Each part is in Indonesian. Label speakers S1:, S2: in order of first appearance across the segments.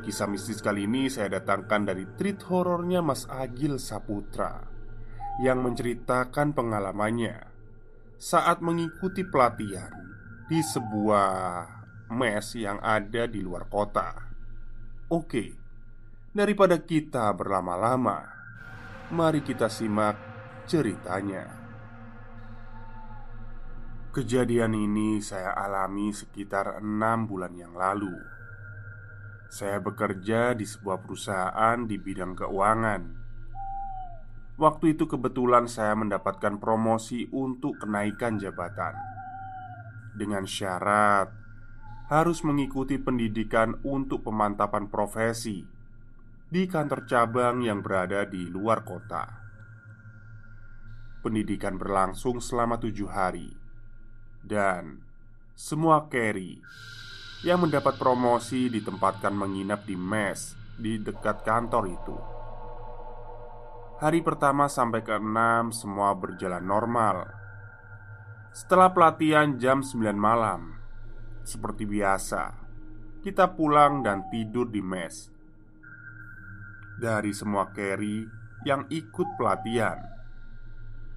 S1: Kisah mistis kali ini saya datangkan dari treat horornya Mas Agil Saputra Yang menceritakan pengalamannya Saat mengikuti pelatihan Di sebuah mes yang ada di luar kota. Oke Daripada kita berlama-lama Mari kita simak ceritanya. Kejadian ini saya alami sekitar enam bulan yang lalu saya bekerja di sebuah perusahaan di bidang keuangan. Waktu itu kebetulan saya mendapatkan promosi untuk kenaikan jabatan dengan syarat harus mengikuti pendidikan untuk pemantapan profesi di kantor cabang yang berada di luar kota. Pendidikan berlangsung selama tujuh hari, dan semua carry yang mendapat promosi ditempatkan menginap di mes di dekat kantor itu. Hari pertama sampai ke enam semua berjalan normal. Setelah pelatihan jam 9 malam, seperti biasa, kita pulang dan tidur di mes. Dari semua carry yang ikut pelatihan,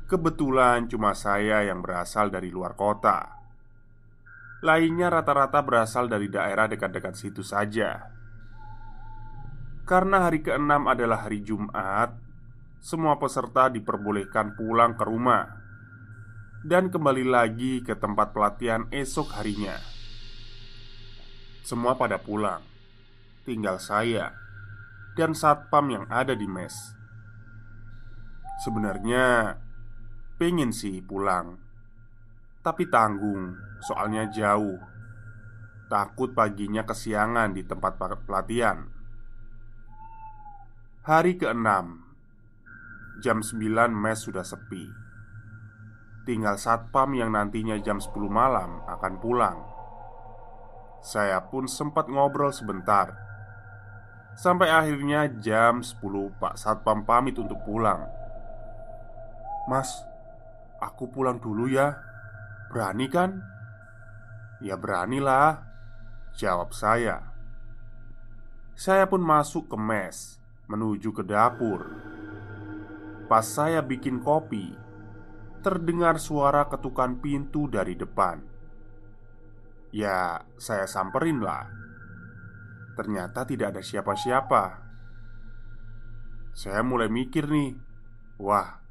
S1: kebetulan cuma saya yang berasal dari luar kota Lainnya rata-rata berasal dari daerah dekat-dekat situ saja. Karena hari keenam adalah hari Jumat Semua peserta diperbolehkan pulang ke rumah Dan kembali lagi ke tempat pelatihan esok harinya. Semua pada pulang Tinggal saya Dan satpam yang ada di mes. Sebenarnya Pengen sih pulang Tapi tanggung Soalnya jauh. Takut paginya kesiangan di tempat pelatihan. Hari ke-6 Jam 9 mes sudah sepi. Tinggal satpam yang nantinya jam 10 malam akan pulang. Saya pun sempat ngobrol sebentar. Sampai akhirnya jam 10 Pak Satpam pamit untuk pulang. Mas, aku pulang dulu ya Berani kan? Ya beranilah Jawab saya. Saya pun masuk ke mes Menuju ke dapur. Pas saya bikin kopi Terdengar suara ketukan pintu dari depan. Ya saya samperin lah. Ternyata tidak ada siapa-siapa. Saya mulai mikir nih Wah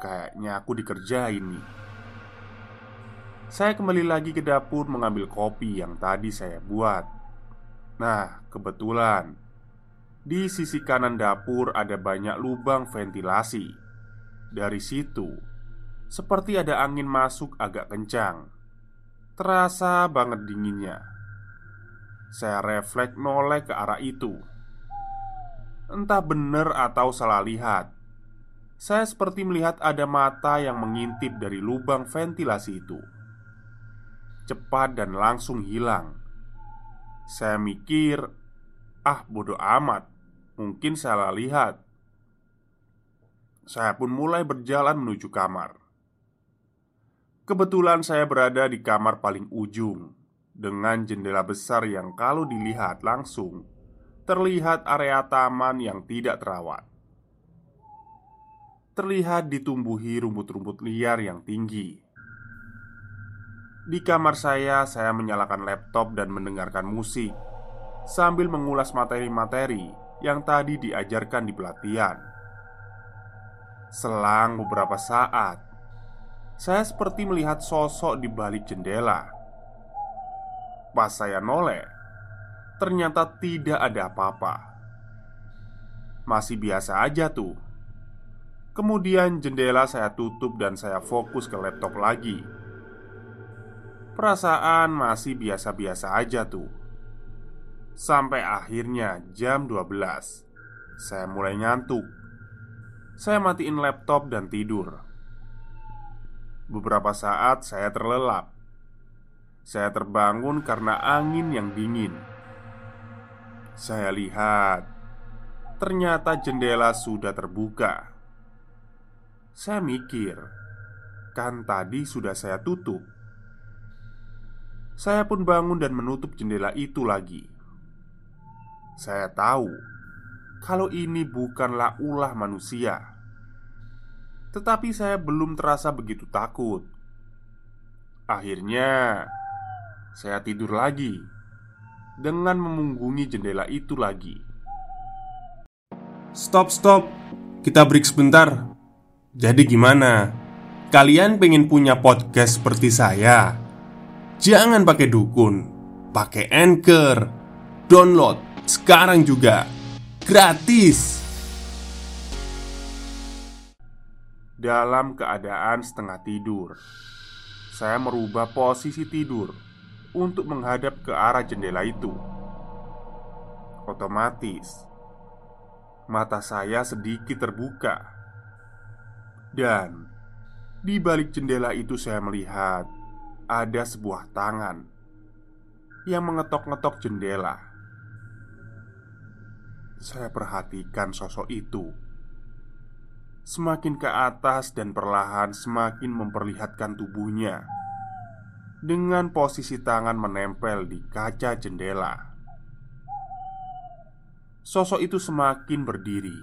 S1: Kayaknya aku dikerjain nih saya kembali lagi ke dapur mengambil kopi yang tadi saya buat. Nah, kebetulan di sisi kanan dapur ada banyak lubang ventilasi. Dari situ, seperti ada angin masuk agak kencang. Terasa banget dinginnya. Saya refleks noleh ke arah itu. Entah benar atau salah lihat. saya seperti melihat ada mata yang mengintip dari lubang ventilasi itu. Cepat dan langsung hilang. Saya mikir, "Ah, bodoh amat, mungkin salah lihat." Saya pun mulai berjalan menuju kamar. Kebetulan saya berada di kamar paling ujung dengan jendela besar yang kalau dilihat langsung terlihat area taman yang tidak terawat terlihat ditumbuhi rumput-rumput liar yang tinggi. Di kamar saya, saya menyalakan laptop dan mendengarkan musik sambil mengulas materi-materi yang tadi diajarkan di pelatihan. Selang beberapa saat, saya seperti melihat sosok di balik jendela. Pas saya noleh, ternyata tidak ada apa-apa. Masih biasa aja tuh Kemudian jendela saya tutup dan saya fokus ke laptop lagi Perasaan masih biasa-biasa aja tuh. Sampai akhirnya jam 12 Saya mulai ngantuk. Saya matiin laptop dan tidur. Beberapa saat saya terlelap. Saya terbangun karena angin yang dingin. Saya lihat Ternyata jendela sudah terbuka. Saya mikir, kan tadi sudah saya tutup. Saya pun bangun dan menutup jendela itu lagi. Saya tahu kalau ini bukanlah ulah manusia, tetapi saya belum terasa begitu takut. Akhirnya, saya tidur lagi dengan memunggungi jendela itu lagi.
S2: Stop, stop, kita break sebentar. Jadi gimana? Kalian pengen punya podcast seperti saya? Jangan pakai dukun Pakai Anchor. Download sekarang juga Gratis.
S1: Dalam keadaan setengah tidur Saya merubah posisi tidur Untuk menghadap ke arah jendela itu. Otomatis Mata saya sedikit terbuka. Dan di balik jendela itu saya melihat ada sebuah tangan yang mengetok-ngetok jendela. Saya perhatikan sosok itu semakin ke atas dan perlahan semakin memperlihatkan tubuhnya dengan posisi tangan menempel di kaca jendela. Sosok itu semakin berdiri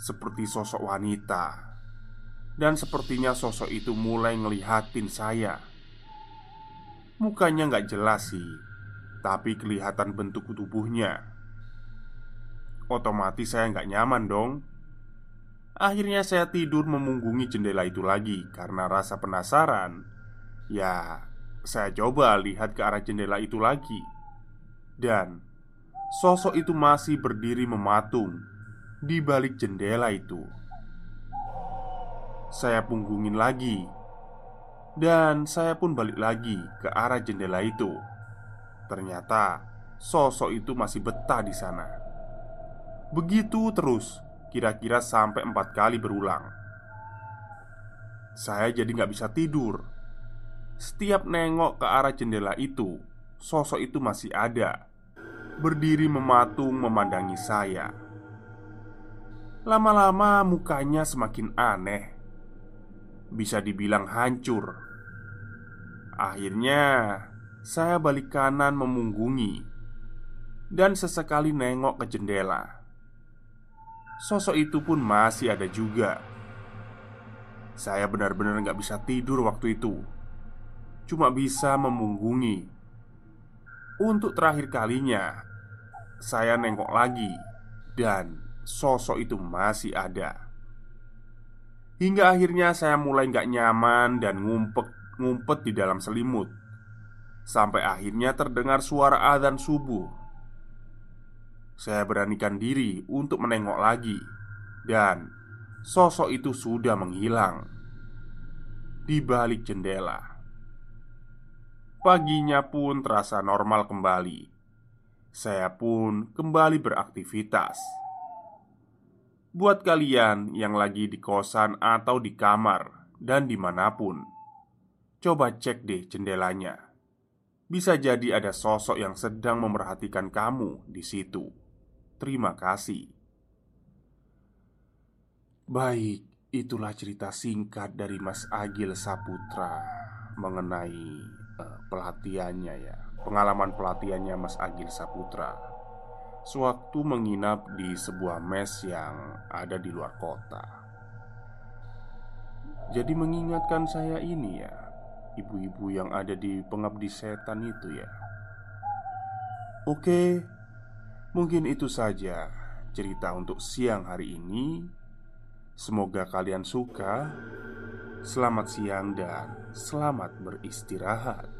S1: seperti sosok wanita dan sepertinya sosok itu mulai ngelihatin saya Mukanya nggak jelas sih Tapi kelihatan bentuk tubuhnya. Otomatis saya nggak nyaman dong. Akhirnya saya tidur memunggungi jendela itu lagi Karena rasa penasaran. Ya, saya coba lihat ke arah jendela itu lagi. Dan Sosok itu masih berdiri mematung Di balik jendela itu. Saya punggungin lagi Dan saya pun balik lagi ke arah jendela itu. Ternyata sosok itu masih betah di sana. Begitu terus Kira-kira sampai empat kali berulang. Saya jadi nggak bisa tidur. Setiap nengok ke arah jendela itu Sosok itu masih ada. Berdiri mematung memandangi saya. Lama-lama mukanya semakin aneh. Bisa dibilang hancur. Akhirnya, saya balik kanan memunggungi dan sesekali nengok ke jendela. Sosok itu pun masih ada juga. Saya benar-benar nggak bisa tidur waktu itu, cuma bisa memunggungi. Untuk terakhir kalinya, saya nengok lagi, dan sosok itu masih ada. Hingga akhirnya saya mulai nggak nyaman dan ngumpet, ngumpet di dalam selimut. Sampai akhirnya terdengar suara adzan subuh. Saya beranikan diri untuk menengok lagi Dan sosok itu sudah menghilang Di balik jendela. Paginya pun terasa normal kembali. Saya pun kembali beraktivitas. Buat kalian yang lagi di kosan atau di kamar dan di mana pun Coba cek deh jendelanya. Bisa jadi ada sosok yang sedang memerhatikan kamu di situ. Terima kasih. Baik, itulah cerita singkat dari Mas Agil Saputra Mengenai uh, pelatihannya ya Pengalaman pelatihannya Mas Agil Saputra. Sewaktu menginap di sebuah mes yang ada di luar kota. Jadi mengingatkan saya ini ya, ibu-ibu yang ada di pengabdi setan itu ya. Oke, mungkin itu saja cerita untuk siang hari ini. Semoga kalian suka. Selamat siang dan selamat beristirahat.